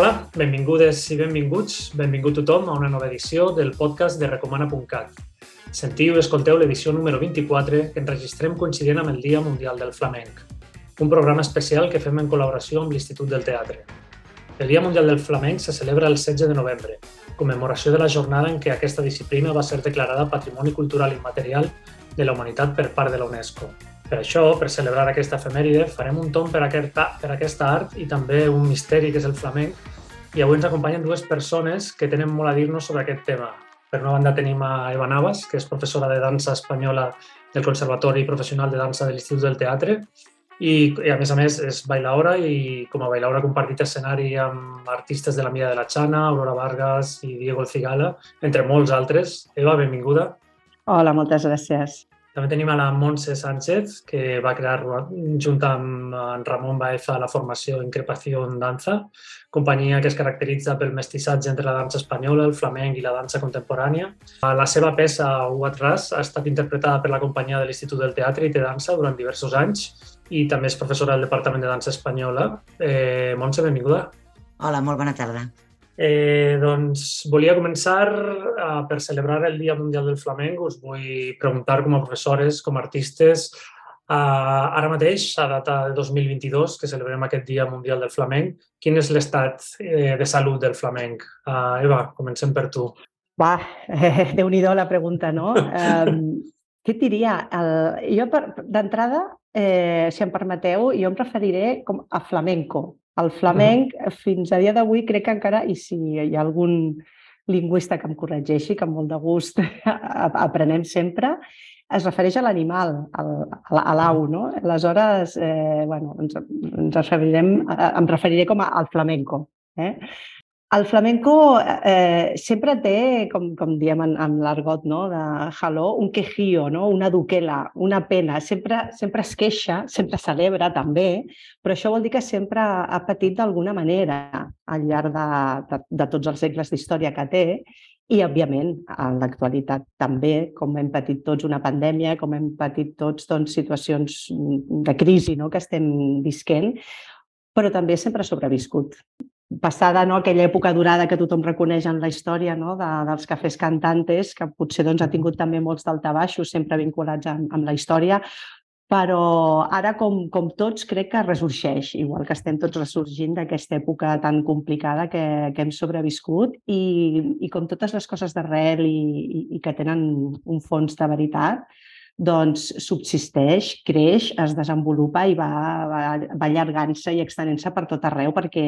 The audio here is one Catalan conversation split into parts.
Hola, benvingudes i benvinguts, benvingut tothom a una nova edició del podcast de Recomana.cat. Sentiu i escolteu l'edició número 24 que enregistrem coincidint amb el Dia Mundial del Flamenc, un programa especial que fem en col·laboració amb l'Institut del Teatre. El Dia Mundial del Flamenc se celebra el 16 de novembre, commemoració de la jornada en què aquesta disciplina va ser declarada Patrimoni Cultural Immaterial de la Humanitat per part de la UNESCO. Per això, per celebrar aquesta efemèride, farem un tom per, aquesta, per aquesta art i també un misteri que és el flamenc. I avui ens acompanyen dues persones que tenen molt a dir-nos sobre aquest tema. Per una banda tenim a Eva Navas, que és professora de dansa espanyola del Conservatori Professional de Dansa de l'Institut del Teatre i, i a més a més és bailaora i com a bailaora ha compartit escenari amb artistes de la Mira de la Xana, Aurora Vargas i Diego El Cigala, entre molts altres. Eva, benvinguda. Hola, moltes gràcies. També tenim a la Montse Sánchez, que va crear junt amb en Ramon Baeza la formació Increpació en Danza, companyia que es caracteritza pel mestissatge entre la dansa espanyola, el flamenc i la dansa contemporània. La seva peça, What Ras, ha estat interpretada per la companyia de l'Institut del Teatre i de Dansa durant diversos anys i també és professora del Departament de Dansa Espanyola. Eh, Montse, benvinguda. Hola, molt bona tarda. Eh, doncs volia començar uh, per celebrar el Dia Mundial del Flamenc. Us vull preguntar com a professores, com a artistes, uh, ara mateix, a data de 2022, que celebrem aquest Dia Mundial del Flamenc, quin és l'estat eh, de salut del flamenc? Uh, Eva, comencem per tu. Va, eh, déu-n'hi-do la pregunta, no? um, què et diria? El, jo, d'entrada, eh, si em permeteu, jo em referiré com a flamenco, el flamenc, uh -huh. fins a dia d'avui, crec que encara, i si hi ha algun lingüista que em corregeixi, que amb molt de gust aprenem sempre, es refereix a l'animal, a l'au, no? Aleshores, eh, bueno, ens, ens referirem, em referiré com al flamenco. Eh? El flamenco eh, sempre té, com, com diem en, en l'argot no? de Jaló, un quejío, no? una duquela, una pena. Sempre, sempre es queixa, sempre celebra també, però això vol dir que sempre ha patit d'alguna manera al llarg de, de, de tots els segles d'història que té i, òbviament, en l'actualitat també, com hem patit tots una pandèmia, com hem patit tots doncs, situacions de crisi no? que estem visquent, però també sempre ha sobreviscut passada no, aquella època durada que tothom reconeix en la història no, de, dels cafès cantantes, que potser doncs, ha tingut també molts daltabaixos sempre vinculats amb, amb la història, però ara, com, com tots, crec que ressorgeix, igual que estem tots ressorgint d'aquesta època tan complicada que, que hem sobreviscut i, i com totes les coses d'arrel i, i, i que tenen un fons de veritat, doncs subsisteix, creix, es desenvolupa i va, va, va allargant-se i extenent-se per tot arreu perquè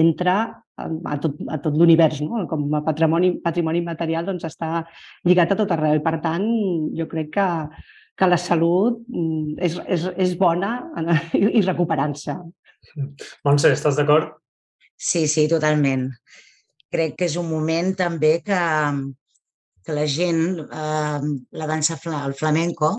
entra a tot, a tot l'univers, no? com a patrimoni, patrimoni material doncs està lligat a tot arreu i per tant jo crec que, que la salut mm, és, és, és bona i recuperant-se. Montse, estàs d'acord? Sí, sí, totalment. Crec que és un moment també que, que la gent, eh, la dansa, el flamenco,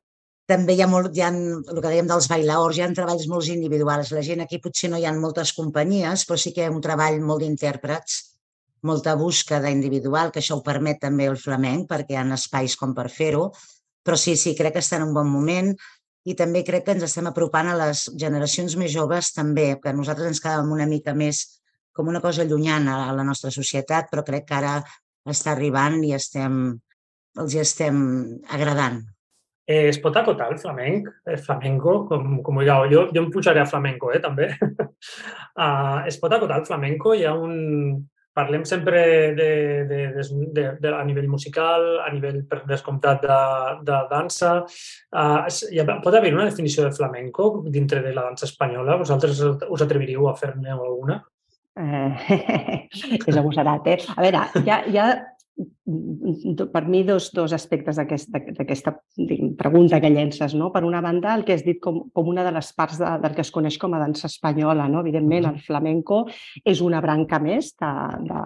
també hi ha, molt, hi ha el que dèiem dels bailaors, hi ha treballs molt individuals. La gent aquí potser no hi ha moltes companyies, però sí que hi ha un treball molt d'intèrprets, molta búsqueda individual, que això ho permet també el flamenc, perquè hi ha espais com per fer-ho. Però sí, sí, crec que està en un bon moment i també crec que ens estem apropant a les generacions més joves també, que nosaltres ens quedàvem una mica més com una cosa llunyana a la nostra societat, però crec que ara està arribant i estem, els hi estem agradant. Eh, es pot acotar el flamenc, el flamenco, com, com ho? Jo, jo em pujaré a flamenco, eh, també. uh, es pot acotar el flamenco? Hi ha un... Parlem sempre de, de, de, de, de, a nivell musical, a nivell per descomptat de, de dansa. Uh, hi ha, pot haver una definició de flamenco dintre de la dansa espanyola? Vosaltres us atreviríeu a fer-ne alguna? Eh, és agosarat, eh? A veure, hi ha, hi ha per mi dos, dos aspectes d'aquesta pregunta que llences. No? Per una banda, el que has dit com, com una de les parts de, del que es coneix com a dansa espanyola. No? Evidentment, el flamenco és una branca més de, de,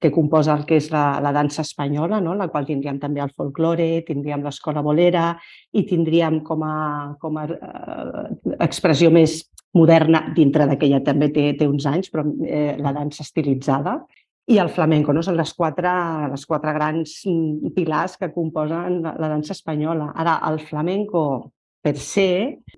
que composa el que és la, la dansa espanyola, no? la qual tindríem també el folklore, tindríem l'escola bolera i tindríem com a, com a eh, expressió més moderna, dintre d'aquella també té, té uns anys, però eh, la dansa estilitzada, i el flamenco, no? Són les quatre, les quatre grans pilars que composen la, la dansa espanyola. Ara, el flamenco per se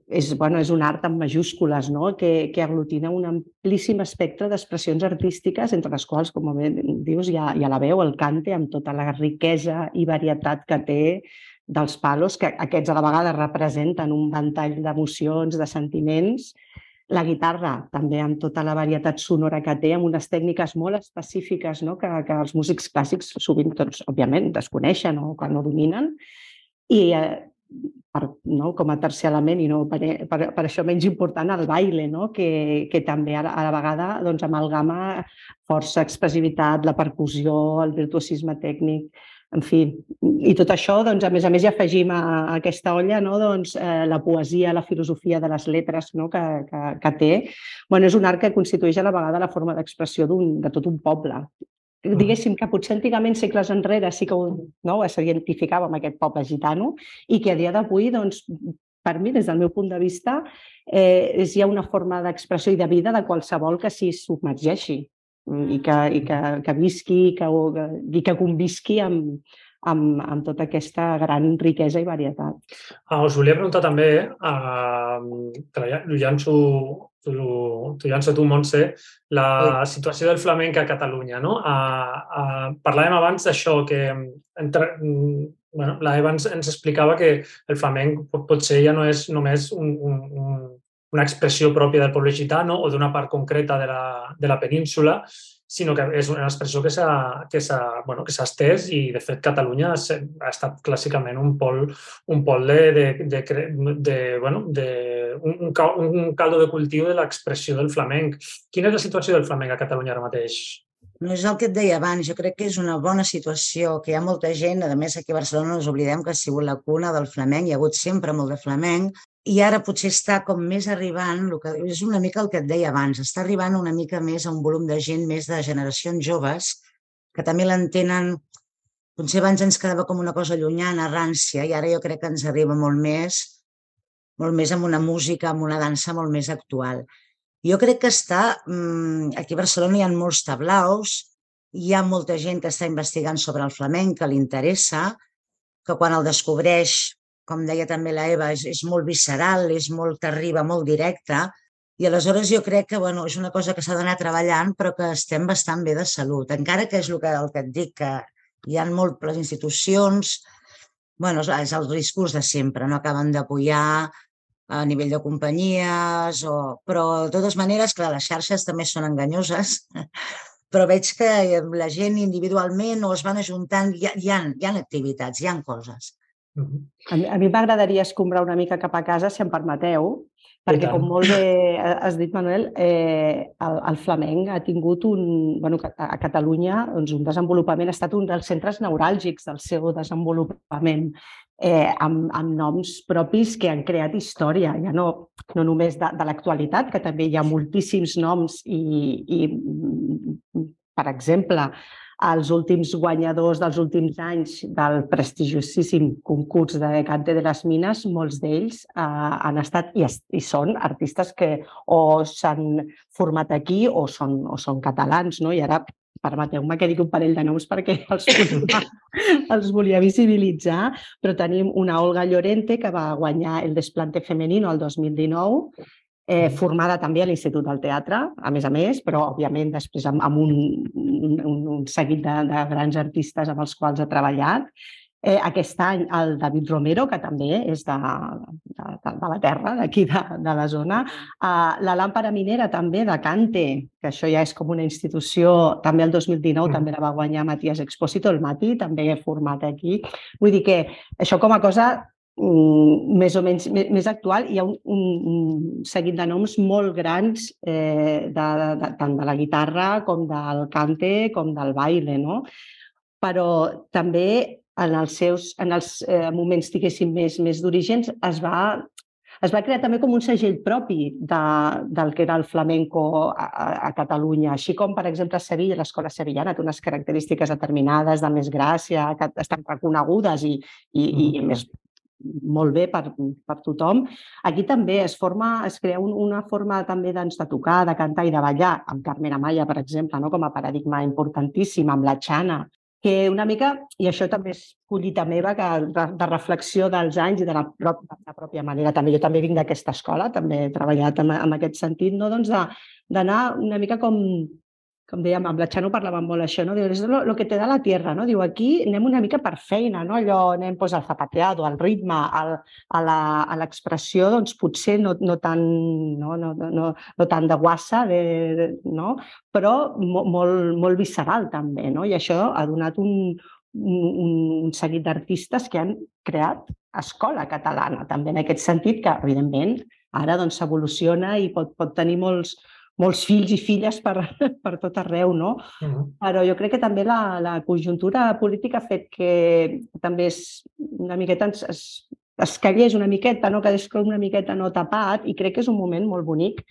és, bueno, és un art amb majúscules, no? que, que aglutina un amplíssim espectre d'expressions artístiques, entre les quals, com bé dius, hi ha la veu, el cante, amb tota la riquesa i varietat que té dels palos, que aquests a la vegada representen un ventall d'emocions, de sentiments, la guitarra també amb tota la varietat sonora que té, amb unes tècniques molt específiques no? que, que els músics clàssics sovint, doncs, òbviament, desconeixen o que no dominen. I eh, per, no? com a tercer element i no per, per, per això menys important el baile, no? que, que també a la, a la vegada doncs, amalgama força expressivitat, la percussió, el virtuosisme tècnic, en fi, i tot això, doncs, a més a més, hi afegim a, a aquesta olla no? doncs, eh, la poesia, la filosofia de les lletres no? que, que, que té. Bueno, és un art que constitueix a la vegada la forma d'expressió de tot un poble diguéssim que potser antigament, segles enrere, sí que ho, no, ho s'identificava amb aquest poble gitano i que a dia d'avui, doncs, per mi, des del meu punt de vista, eh, és ja una forma d'expressió i de vida de qualsevol que s'hi submergeixi i que, i que, que visqui i que, i que convisqui amb, amb, amb tota aquesta gran riquesa i varietat. Ah, us volia preguntar també, eh, que ho llanço, llanço tu, Montse, la sí. situació del flamenc a Catalunya. No? Uh, uh, parlàvem abans d'això, que entre, bueno, la Eva ens, ens explicava que el flamenc potser ja no és només un, un, un, una expressió pròpia del poble gitano o d'una part concreta de la, de la península, sinó que és una expressió que s'ha que bueno, que estès i, de fet, Catalunya ha estat clàssicament un pol, un pol de, de, de, de, bueno, de un, un caldo de cultiu de l'expressió del flamenc. Quina és la situació del flamenc a Catalunya ara mateix? No és el que et deia abans, jo crec que és una bona situació, que hi ha molta gent, a més aquí a Barcelona no ens oblidem que ha sigut la cuna del flamenc, hi ha hagut sempre molt de flamenc, i ara potser està com més arribant, el que, és una mica el que et deia abans, està arribant una mica més a un volum de gent més de generacions joves que també l'entenen, potser abans ens quedava com una cosa llunyana, rància, i ara jo crec que ens arriba molt més, molt més amb una música, amb una dansa molt més actual. Jo crec que està, mm, aquí a Barcelona hi ha molts tablaus, hi ha molta gent que està investigant sobre el flamenc, que li interessa, que quan el descobreix com deia també la Eva, és, és molt visceral, és molt que arriba molt directa, i aleshores jo crec que bueno, és una cosa que s'ha d'anar treballant, però que estem bastant bé de salut. Encara que és el que, el que et dic, que hi ha molt les institucions, bueno, és el discurs de sempre, no acaben d'apoyar a nivell de companyies, o... però de totes maneres, clar, les xarxes també són enganyoses, però veig que la gent individualment o es van ajuntant, hi ha, hi ha, hi ha activitats, hi ha coses. A mi, a mi m'agradaria escombrar una mica cap a casa, si em permeteu, perquè, com molt bé has dit, Manuel, eh, el, el flamenc ha tingut un... Bueno, a Catalunya doncs, un desenvolupament, ha estat un dels centres neuràlgics del seu desenvolupament, eh, amb, amb noms propis que han creat història, ja no, no només de, de l'actualitat, que també hi ha moltíssims noms i, i per exemple, els últims guanyadors dels últims anys del prestigiosíssim concurs de Cante de les Mines, molts d'ells eh, han estat i, i són artistes que o s'han format aquí o són, o són catalans, no? I ara permeteu-me que digui un parell de noms perquè els, els volia visibilitzar, però tenim una Olga Llorente que va guanyar el Desplante Femenino el 2019, eh, formada també a l'Institut del Teatre, a més a més, però òbviament després amb, amb un, un, un seguit de, de grans artistes amb els quals ha treballat. Eh, aquest any el David Romero, que també és de, de, de la terra, d'aquí de, de la zona. Uh, la Làmpara Minera també de Cante, que això ja és com una institució, també el 2019 mm. també la va guanyar Matías Expósito, el Mati, també format aquí. Vull dir que això com a cosa més o menys més actual, hi ha un, un, seguit de noms molt grans, eh, de, de, tant de la guitarra com del cante com del baile, no? Però també en els seus en els eh, moments, diguéssim, més, més d'orígens es va es va crear també com un segell propi de, del que era el flamenco a, a, a Catalunya, així com, per exemple, a Sevilla, l'escola sevillana té unes característiques determinades de més gràcia, que estan reconegudes i, i, mm. i més molt bé per, per tothom. Aquí també es forma, es crea un, una forma també doncs, de tocar, de cantar i de ballar, amb Carmen Amaya, per exemple, no? com a paradigma importantíssim, amb la Xana, que una mica, i això també és collita meva, que de, de reflexió dels anys i de la, prop, de la pròpia manera, també jo també vinc d'aquesta escola, també he treballat en, en aquest sentit, no? doncs d'anar una mica com, com dèiem, amb la Xano parlàvem molt això, no? Diu, és lo que te da la tierra, no? Diu, aquí anem una mica per feina, no? Allò anem pues, al zapateado, al ritme, al, a l'expressió, doncs potser no, no, tan, no, no, no, no tant de guassa, de, de, no? però molt, molt visceral també, no? I això ha donat un, un, un seguit d'artistes que han creat escola catalana, també en aquest sentit, que evidentment ara doncs s'evoluciona i pot, pot tenir molts, molts fills i filles per, per tot arreu, no? Uh -huh. Però jo crec que també la, la conjuntura política ha fet que també és una miqueta es, es, es callés una miqueta, no? quedés com una miqueta no tapat i crec que és un moment molt bonic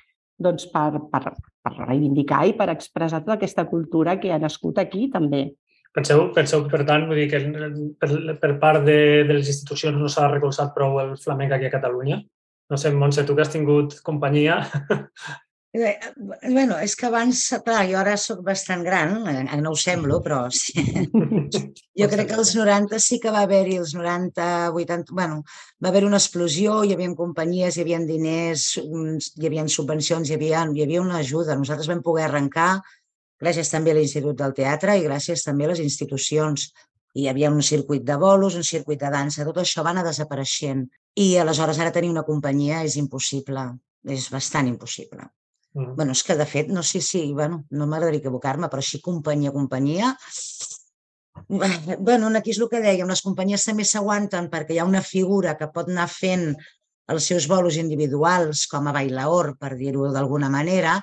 doncs, per, per, per reivindicar i per expressar tota aquesta cultura que ha nascut aquí també. Penseu, penseu per tant, vull dir que per, per part de, de les institucions no s'ha recolzat prou el flamenc aquí a Catalunya? No sé, Montse, tu que has tingut companyia, Eh, bueno, és que abans, clar, jo ara sóc bastant gran, eh, no ho semblo, però sí. jo crec que als 90 sí que va haver-hi, els 90, 80, bueno, va haver una explosió, hi havia companyies, hi havia diners, hi havia subvencions, hi havia, hi havia una ajuda. Nosaltres vam poder arrencar gràcies també a l'Institut del Teatre i gràcies també a les institucions. Hi havia un circuit de bolos, un circuit de dansa, tot això va anar desapareixent. I aleshores ara tenir una companyia és impossible, és bastant impossible. Mm. bueno, és que de fet, no sé si, bueno, no m'agradaria equivocar-me, però així companyia, companyia, bueno, aquí és el que dèiem, les companyies també s'aguanten perquè hi ha una figura que pot anar fent els seus bolos individuals com a bailaor, per dir-ho d'alguna manera,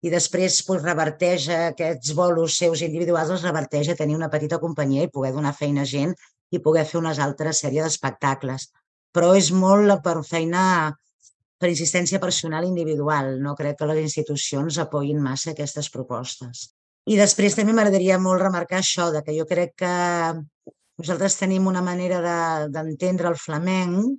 i després pues, reverteix aquests bolos seus individuals, els reverteix a tenir una petita companyia i poder donar feina a gent i poder fer unes altres sèries d'espectacles. Però és molt per feina per insistència personal individual. No crec que les institucions apoyin massa aquestes propostes. I després també m'agradaria molt remarcar això, de que jo crec que nosaltres tenim una manera d'entendre de, el flamenc,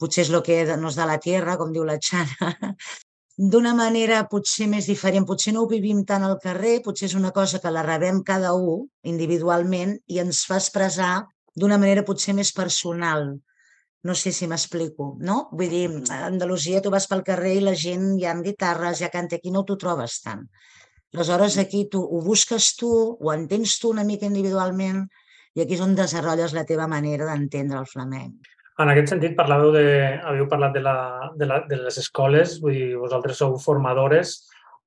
potser és el que no és de la tierra, com diu la Xana, d'una manera potser més diferent. Potser no ho vivim tant al carrer, potser és una cosa que la rebem cada un individualment i ens fa expressar d'una manera potser més personal. No sé si m'explico, no? Vull dir, a Andalusia tu vas pel carrer i la gent hi ha guitarres, ja canta, aquí no t'ho trobes tant. Aleshores aquí tu ho busques tu, ho entens tu una mica individualment i aquí és on desenvolupes la teva manera d'entendre el flamenc. En aquest sentit, parlàveu de, havíeu parlat de, la, de, la, de les escoles, vull dir, vosaltres sou formadores.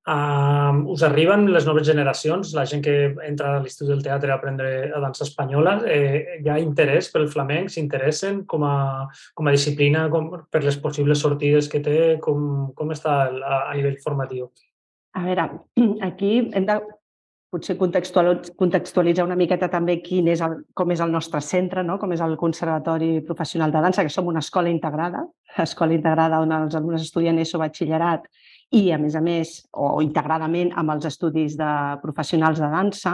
Uh, us arriben les noves generacions, la gent que entra a l'Institut del Teatre a aprendre a dansa espanyola, eh, hi ha interès pel flamenc? S'interessen com, a, com a disciplina com, per les possibles sortides que té? Com, com està a, a nivell formatiu? A veure, aquí hem de potser contextualitzar una miqueta també quin és el, com és el nostre centre, no? com és el Conservatori Professional de Dansa, que som una escola integrada, escola integrada on els alumnes estudien ESO, batxillerat i, a més a més, o integradament amb els estudis de professionals de dansa,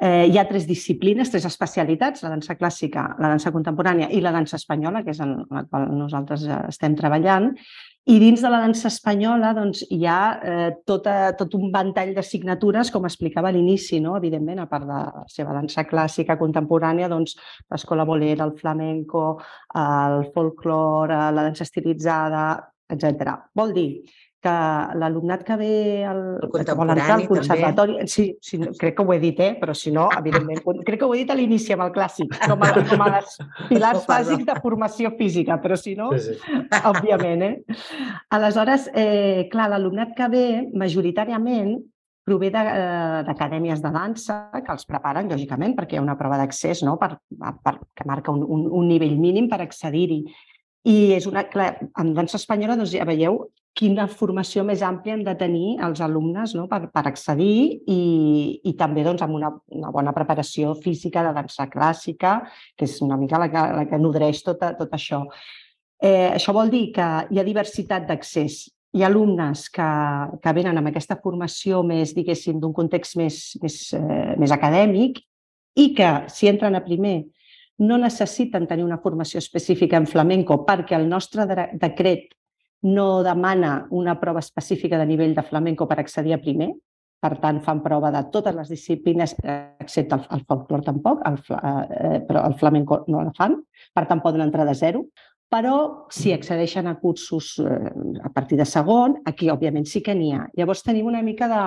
eh, hi ha tres disciplines, tres especialitats, la dansa clàssica, la dansa contemporània i la dansa espanyola, que és en la qual nosaltres estem treballant, i dins de la dansa espanyola doncs, hi ha eh, tota, tot un ventall d'assignatures, com explicava a l'inici, no? evidentment, a part de la seva dansa clàssica contemporània, doncs, l'escola bolera, el flamenco, el folklore, la dansa estilitzada, etc. Vol dir que l'alumnat que ve al, que vol entrar al conservatori... Sí, sí, crec que ho he dit, eh? però si no, evidentment, crec que ho he dit a l'inici amb el clàssic, com a, com a les pilars bàsics de formació física, però si no, sí, sí. òbviament. Eh? Aleshores, eh, clar, l'alumnat que ve majoritàriament prové eh, d'acadèmies de, de dansa que els preparen, lògicament, perquè hi ha una prova d'accés no? per, per, que marca un, un, un nivell mínim per accedir-hi. I és una, clar, en dansa espanyola doncs, ja veieu quina formació més àmplia han de tenir els alumnes no? per, per accedir i, i també doncs, amb una, una bona preparació física de dansa clàssica, que és una mica la que, la que nodreix tot, tot això. Eh, això vol dir que hi ha diversitat d'accés. Hi ha alumnes que, que venen amb aquesta formació més, diguéssim, d'un context més, més, eh, més acadèmic i que, si entren a primer, no necessiten tenir una formació específica en flamenco perquè el nostre decret no demana una prova específica de nivell de flamenco per accedir a primer, per tant fan prova de totes les disciplines, excepte el, el folclore tampoc, el, eh, però el flamenco no la fan, per tant poden entrar de zero. Però si accedeixen a cursos eh, a partir de segon, aquí òbviament sí que n'hi ha. Llavors tenim una mica de,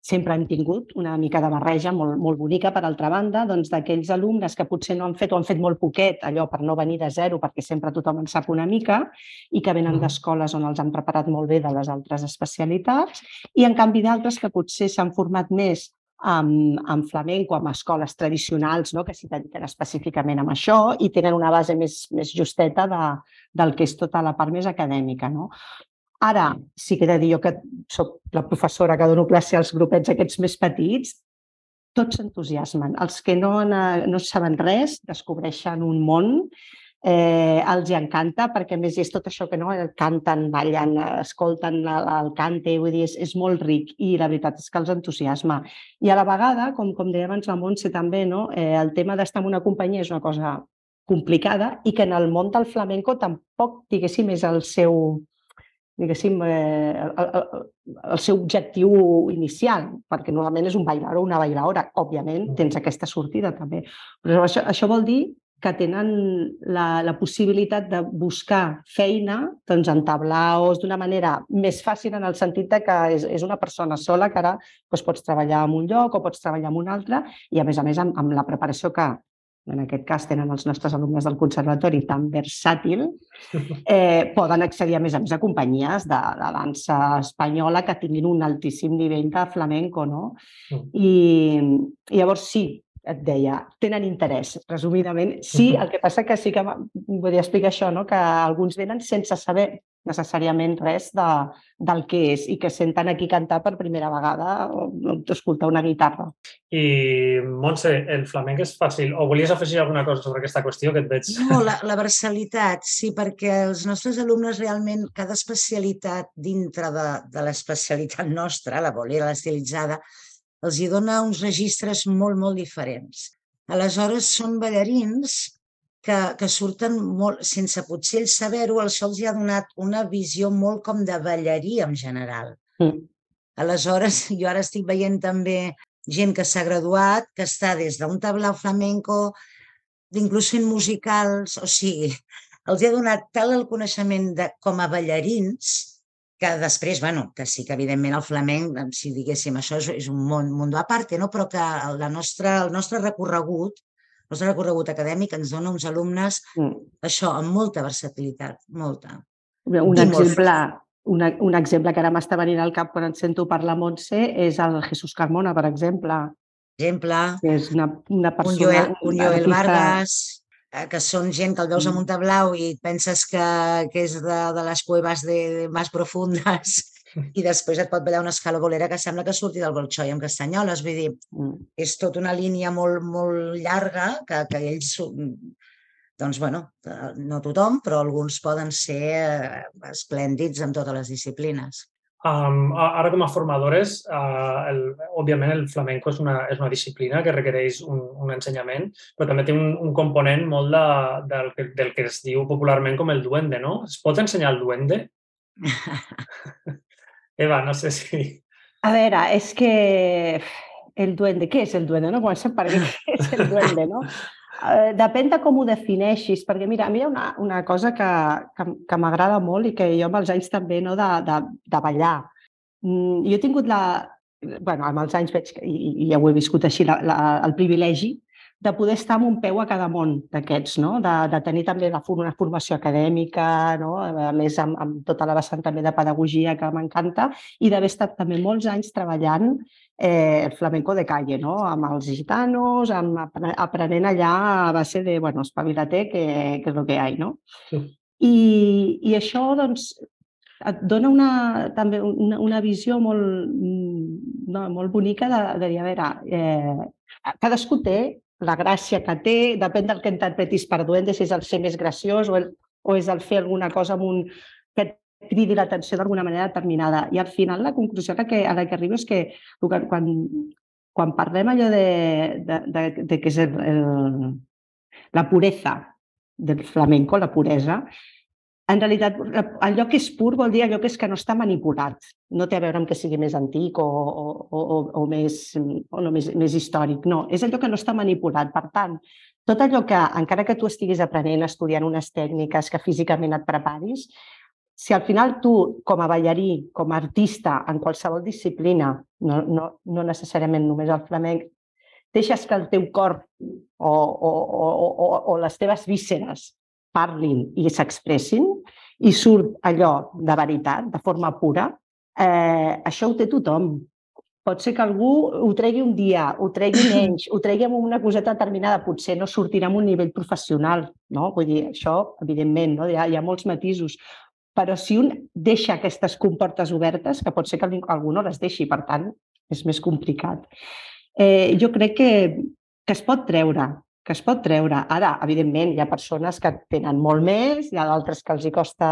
sempre hem tingut una mica de barreja molt, molt bonica, per altra banda, doncs d'aquells alumnes que potser no han fet o han fet molt poquet, allò per no venir de zero, perquè sempre tothom en sap una mica, i que venen d'escoles on els han preparat molt bé de les altres especialitats, i en canvi d'altres que potser s'han format més amb, amb flamenco, amb escoles tradicionals no? que s'hi dediquen específicament amb això i tenen una base més, més justeta de, del que és tota la part més acadèmica. No? Ara, sí que he de dir jo que sóc la professora que dono classe als grupets aquests més petits, tots s'entusiasmen. Els que no, no saben res descobreixen un món, eh, els hi encanta perquè a més és tot això que no canten, ballen, escolten el, el cante, vull dir, és, és molt ric i la veritat és que els entusiasma. I a la vegada, com, com deia abans la Montse també, no? eh, el tema d'estar en una companyia és una cosa complicada i que en el món del flamenco tampoc, diguéssim, és el seu, diguéssim, eh, el, el, el seu objectiu inicial, perquè normalment és un bailar o una bailaora. Òbviament, mm. tens aquesta sortida també. Però això, això vol dir que tenen la, la possibilitat de buscar feina doncs, en tablaos d'una manera més fàcil en el sentit de que és, és una persona sola que ara doncs, pots treballar en un lloc o pots treballar en un altre i a més a més amb, amb la preparació que, en aquest cas tenen els nostres alumnes del conservatori tan versàtil, eh, poden accedir a més a més a companyies de, de dansa espanyola que tinguin un altíssim nivell de flamenco, no? Mm. I, I llavors sí, et deia, tenen interès, resumidament. Sí, el que passa que sí que volia explicar això, no? que alguns venen sense saber necessàriament res de, del que és i que senten aquí cantar per primera vegada o, o escoltar una guitarra. I, Montse, el flamenc és fàcil. O volies afegir alguna cosa sobre aquesta qüestió que et veig? No, la, la versalitat, sí, perquè els nostres alumnes realment, cada especialitat dintre de, de l'especialitat nostra, la bolera, l'estilitzada, els hi dona uns registres molt, molt diferents. Aleshores, són ballarins que, que surten molt, sense potser ells saber-ho, el sol els ha donat una visió molt com de ballarí en general. Mm. Aleshores, jo ara estic veient també gent que s'ha graduat, que està des d'un tablau flamenco, inclús fent musicals, o sigui, els ha donat tal el coneixement de, com a ballarins que després, bueno, que sí que evidentment el flamenc, si diguéssim, això és, és un món, món a part, no? però que la nostra, el nostre recorregut el nostre recorregut acadèmic ens dona uns alumnes, mm. això, amb molta versatilitat, molta. Un I exemple, un, un exemple que ara m'està venint al cap quan et sento parlar Montse és el Jesús Carmona, per exemple. Exemple. Que és una, una persona... Un Joel, un Joel artista... Vargas, que són gent que el veus mm. a blau i penses que, que és de, de les cuevas de, de més profundes i després et pot ballar una escala bolera que sembla que surti del Bolxoi amb castanyoles. Vull dir, mm. és tota una línia molt, molt llarga que, que ells doncs, bueno, no tothom, però alguns poden ser eh, esplèndids en totes les disciplines. Um, ara com a formadores, uh, el, òbviament el flamenco és una, és una disciplina que requereix un, un ensenyament, però també té un, un component molt de, del, del que es diu popularment com el duende, no? Es pot ensenyar el duende? Eva, no sé si... A veure, és que el duende, què és el duende? No? Comencem per què és el duende, no? Eh, depèn de com ho defineixis, perquè mira, a mi hi ha una, una cosa que, que, que m'agrada molt i que jo amb els anys també no, de, de, de ballar. Mm, jo he tingut la... bueno, amb els anys veig, i, i ja ho he viscut així, la, la, el privilegi de poder estar amb un peu a cada món d'aquests, no? de, de tenir també la, una formació acadèmica, no? a més amb, amb tota la vessant també de pedagogia que m'encanta, i d'haver estat també molts anys treballant eh, flamenco de calle, no? amb els gitanos, amb, aprenent allà a base de, bueno, espavilater, que, que és el que hi ha, no? Sí. I, I això, doncs, et dona una, també una, una visió molt, mm, no, molt bonica de, de dir, a veure, eh, cadascú té la gràcia que té, depèn del que interpretis per duende, si és el ser més graciós o, el, o és el fer alguna cosa amb un, que et cridi l'atenció d'alguna manera determinada. I al final la conclusió a la que, a la que arribo és que quan, quan parlem allò de, de, de, de que és el, el, la puresa del flamenco, la puresa, en realitat, allò que és pur vol dir allò que és que no està manipulat. No té a veure amb que sigui més antic o, o, o, o, més, o no, més, més històric. No, és allò que no està manipulat. Per tant, tot allò que, encara que tu estiguis aprenent, estudiant unes tècniques, que físicament et preparis, si al final tu, com a ballarí, com a artista, en qualsevol disciplina, no, no, no necessàriament només el flamenc, deixes que el teu cor o, o, o, o, o les teves vísceres parlin i s'expressin i surt allò de veritat, de forma pura, eh, això ho té tothom. Pot ser que algú ho tregui un dia, ho tregui menys, ho tregui amb una coseta determinada, potser no sortirà amb un nivell professional, no? Vull dir, això, evidentment, no? hi, ha, hi ha molts matisos, però si un deixa aquestes comportes obertes, que pot ser que algú no les deixi, per tant, és més complicat. Eh, jo crec que, que es pot treure, que es pot treure. Ara, evidentment, hi ha persones que tenen molt més, hi ha d'altres que els hi costa,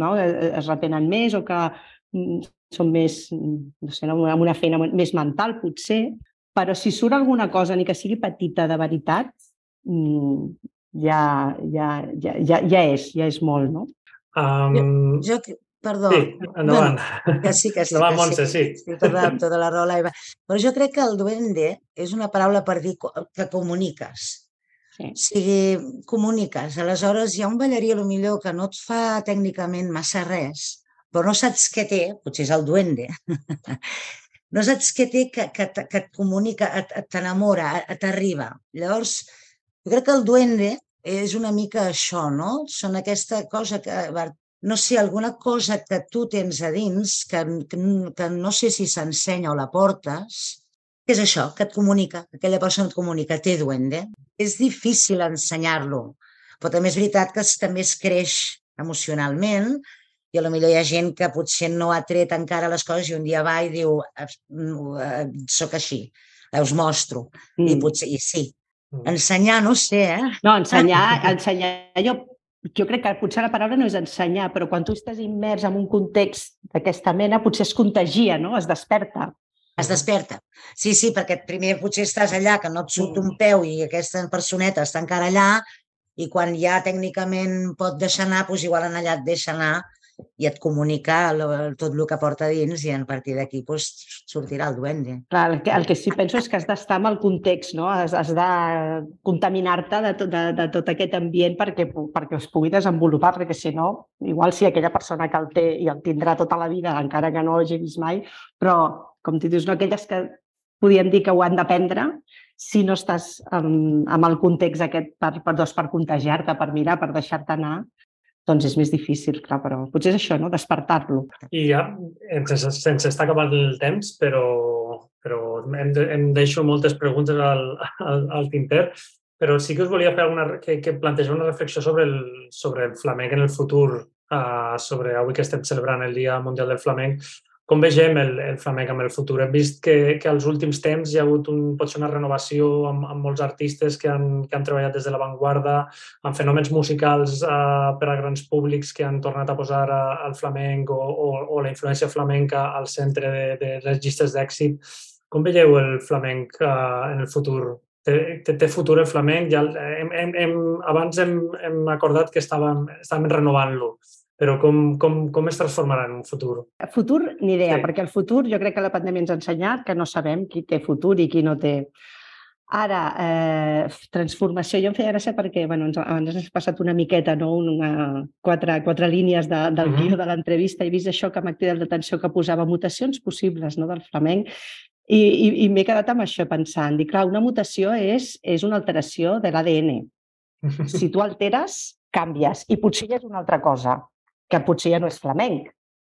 no? Eh, eh, es retenen més o que mm, són més, no sé, amb una feina més mental, potser, però si surt alguna cosa, ni que sigui petita de veritat, mm, ja, ja, ja, ja, ja és, ja és molt, no? Um... Jo, jo, Perdó. Sí, endavant. Bueno, que sí, que sí. Endavant, Montse, sí. sí. tota, tota la raó, l'Aiva. Però jo crec que el duende és una paraula per dir que comuniques. Sí. O sigui, comuniques. Aleshores, hi ha un ballarí, a lo millor, que no et fa tècnicament massa res, però no saps què té, potser és el duende, no saps què té que, que, que et comunica, t'enamora, t'arriba. Llavors, jo crec que el duende és una mica això, no? Són aquesta cosa que no sé, alguna cosa que tu tens a dins, que, que, que no sé si s'ensenya o la portes, que és això, que et comunica, aquella persona et comunica, té duende. És difícil ensenyar-lo, però també és veritat que també es creix emocionalment i a lo millor hi ha gent que potser no ha tret encara les coses i un dia va i diu soc així, us mostro. Mm. I potser, i sí, mm. ensenyar no sé, eh? No, ensenyar, ensenyar jo jo crec que potser la paraula no és ensenyar, però quan tu estàs immers en un context d'aquesta mena, potser es contagia, no? Es desperta. Es desperta. Sí, sí, perquè primer potser estàs allà, que no et surt un peu i aquesta personeta està encara allà, i quan ja tècnicament pot deixar anar, doncs igual en allà et deixa anar i et comunica tot el que porta dins i a partir d'aquí pues, sortirà el duende. Clar, el que, el que sí penso és que has d'estar amb el context, no? has, has de contaminar-te de, tot, de, de tot aquest ambient perquè, perquè es pugui desenvolupar, perquè si no, igual si aquella persona que el té i el tindrà tota la vida, encara que no ho hagi vist mai, però, com tu dius, no aquelles que podíem dir que ho han d'aprendre, si no estàs amb, amb el context aquest per, per, doncs, per contagiar-te, per mirar, per deixar-te anar, doncs és més difícil, clar, però potser és això, no? despertar-lo. I ja, sense, sense estar acabant el temps, però, però em, em deixo moltes preguntes al, al, al tinter, però sí que us volia fer alguna, que, que plantejar una reflexió sobre el, sobre el flamenc en el futur, uh, sobre avui que estem celebrant el Dia Mundial del Flamenc, com vegem el, el flamenc amb el futur? Hem vist que, que als últims temps hi ha hagut un, potser una renovació amb, amb molts artistes que han, que han treballat des de l'avantguarda, amb fenòmens musicals eh, per a grans públics que han tornat a posar al flamenc o, o, o la influència flamenca al centre de, de les llistes d'èxit. Com veieu el flamenc eh, en el futur? Té, té, té futur el flamenc? Ja, hem, hem, hem, abans hem, hem acordat que estàvem, estàvem renovant-lo però com, com, com es transformarà en un futur? Futur, ni idea, sí. perquè el futur jo crec que la pandèmia ens ha ensenyat que no sabem qui té futur i qui no té. Ara, eh, transformació, jo em feia gràcia perquè bueno, ens, ens has passat una miqueta, no? una, quatre, quatre línies de, del uh -huh. guió de l'entrevista, he vist això que m'ha cridat l'atenció que posava mutacions possibles no? del flamenc i, i, i m'he quedat amb això pensant. Dic, clar, una mutació és, és una alteració de l'ADN. Si tu alteres, canvies i potser ja és una altra cosa que potser ja no és flamenc,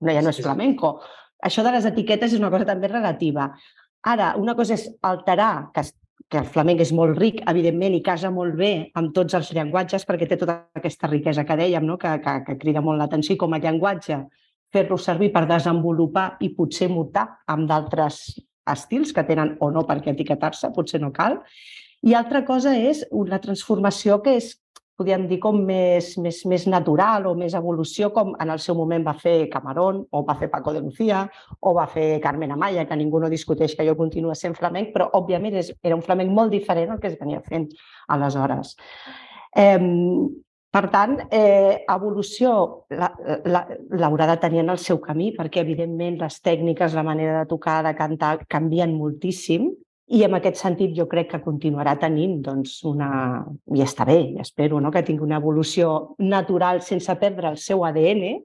no, ja no és flamenco. Això de les etiquetes és una cosa també relativa. Ara, una cosa és alterar, que, que el flamenc és molt ric, evidentment, i casa molt bé amb tots els llenguatges, perquè té tota aquesta riquesa que dèiem, no? que, que, que crida molt l'atenció com a llenguatge, fer-lo servir per desenvolupar i potser mutar amb d'altres estils que tenen o no perquè etiquetar-se, potser no cal. I altra cosa és una transformació que és podríem dir, com més, més, més natural o més evolució, com en el seu moment va fer Camarón, o va fer Paco de Lucía, o va fer Carmen Amaya, que ningú no discuteix que jo continua sent flamenc, però òbviament és, era un flamenc molt diferent al que es venia fent aleshores. Eh, Per tant, eh, evolució l'haurà de tenir en el seu camí, perquè evidentment les tècniques, la manera de tocar, de cantar, canvien moltíssim i en aquest sentit jo crec que continuarà tenint doncs, una... i està bé, espero no? que tingui una evolució natural sense perdre el seu ADN,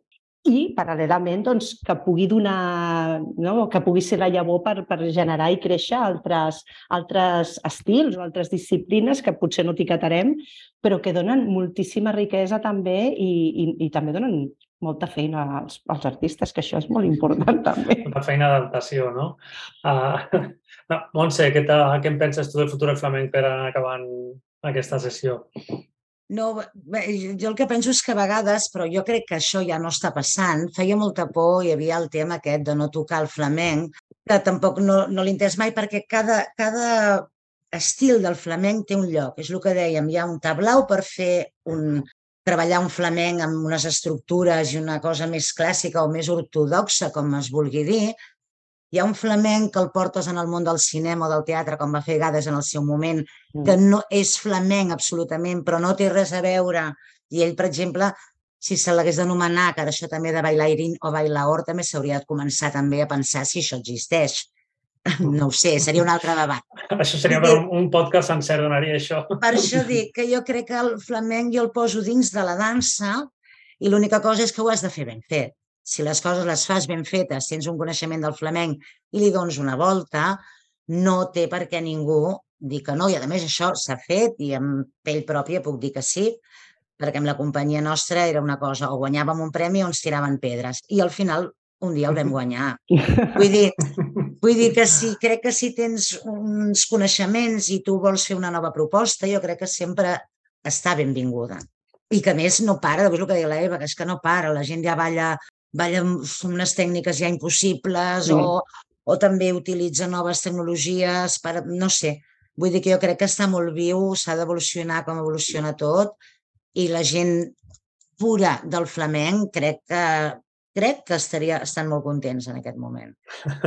i paral·lelament doncs, que pugui donar, no? que pugui ser la llavor per, per generar i créixer altres, altres estils o altres disciplines que potser no etiquetarem, però que donen moltíssima riquesa també i, i, i també donen molta feina als, als artistes, que això és molt important també. Molta feina d'adaptació, no? Uh, no Montse, què, què en penses tu del futur del flamenc per anar acabant aquesta sessió? No, bé, jo el que penso és que a vegades, però jo crec que això ja no està passant, feia molta por, hi havia el tema aquest de no tocar el flamenc, que tampoc no, no l'he mai perquè cada, cada estil del flamenc té un lloc. És el que dèiem, hi ha un tablau per fer un, treballar un flamenc amb unes estructures i una cosa més clàssica o més ortodoxa, com es vulgui dir, hi ha un flamenc que el portes en el món del cinema o del teatre, com va fer Gades en el seu moment, mm. que no és flamenc absolutament, però no té res a veure. I ell, per exemple, si se l'hagués d'anomenar, que ara això també de bailairin o bailaor, també s'hauria de començar també a pensar si això existeix. No ho sé, seria un altre debat. Això seria un, un podcast sencer, donaria això. Per això dic que jo crec que el flamenc jo el poso dins de la dansa i l'única cosa és que ho has de fer ben fet si les coses les fas ben fetes, tens un coneixement del flamenc i li dones una volta, no té per què ningú dir que no. I a més això s'ha fet i amb pell pròpia puc dir que sí, perquè amb la companyia nostra era una cosa, o guanyàvem un premi o ens tiraven pedres. I al final un dia el vam guanyar. Vull dir, vull dir que si crec que si tens uns coneixements i tu vols fer una nova proposta, jo crec que sempre està benvinguda. I que més no para, és el que deia l'Eva, que és que no para, la gent ja balla ballen unes tècniques ja impossibles mm. o, o també utilitza noves tecnologies per, no sé, vull dir que jo crec que està molt viu, s'ha d'evolucionar com evoluciona tot i la gent pura del flamenc crec que crec que estaria, estan molt contents en aquest moment.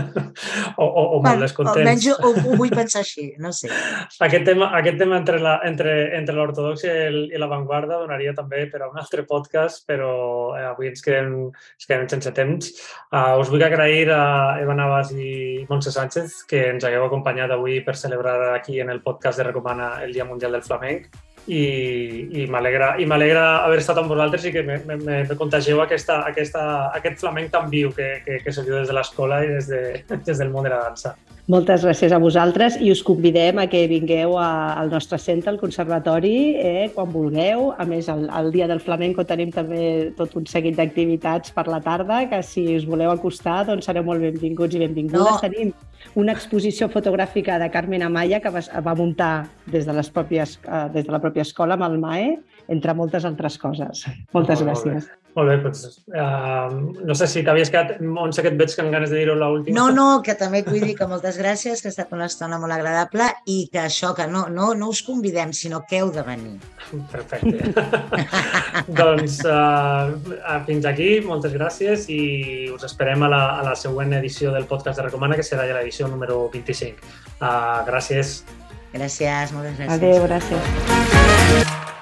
o, o, o molt descontents. Almenys ho, ho vull pensar així, no sé. Aquest tema, aquest tema entre la, entre, entre l'ortodoxia i, l'avantguarda donaria també per a un altre podcast, però eh, avui ens quedem, ens quedem sense temps. Uh, us vull agrair a Eva Navas i Montse Sánchez que ens hagueu acompanyat avui per celebrar aquí en el podcast de Recomana el Dia Mundial del Flamenc i, i m'alegra haver estat amb vosaltres i que me, me, me contageu aquesta, aquesta, aquest flamenc tan viu que, que, que se viu des de l'escola i des, de, des del món de la dansa. Moltes gràcies a vosaltres i us convidem a que vingueu a, al nostre centre, al Conservatori, eh, quan vulgueu. A més, el, el Dia del Flamenco tenim també tot un seguit d'activitats per la tarda, que si us voleu acostar, doncs sereu molt benvinguts i benvingudes. No. Tenim una exposició fotogràfica de Carmen Amaya que va, va muntar des de, les pròpies, eh, des de la pròpia escola amb el MAE, entre moltes altres coses. Moltes molt gràcies. Bé. Molt bé, doncs, uh, no sé si t'havies quedat, Montse, que et veig que amb ganes de dir-ho l'última. No, no, que també et vull dir que moltes gràcies, que ha estat una estona molt agradable i que això, que no, no, no us convidem, sinó que heu de venir. Perfecte. doncs uh, fins aquí, moltes gràcies i us esperem a la, a la següent edició del podcast de Recomana, que serà ja l'edició número 25. Uh, gràcies. Gràcies, moltes gràcies. Adéu, gràcies.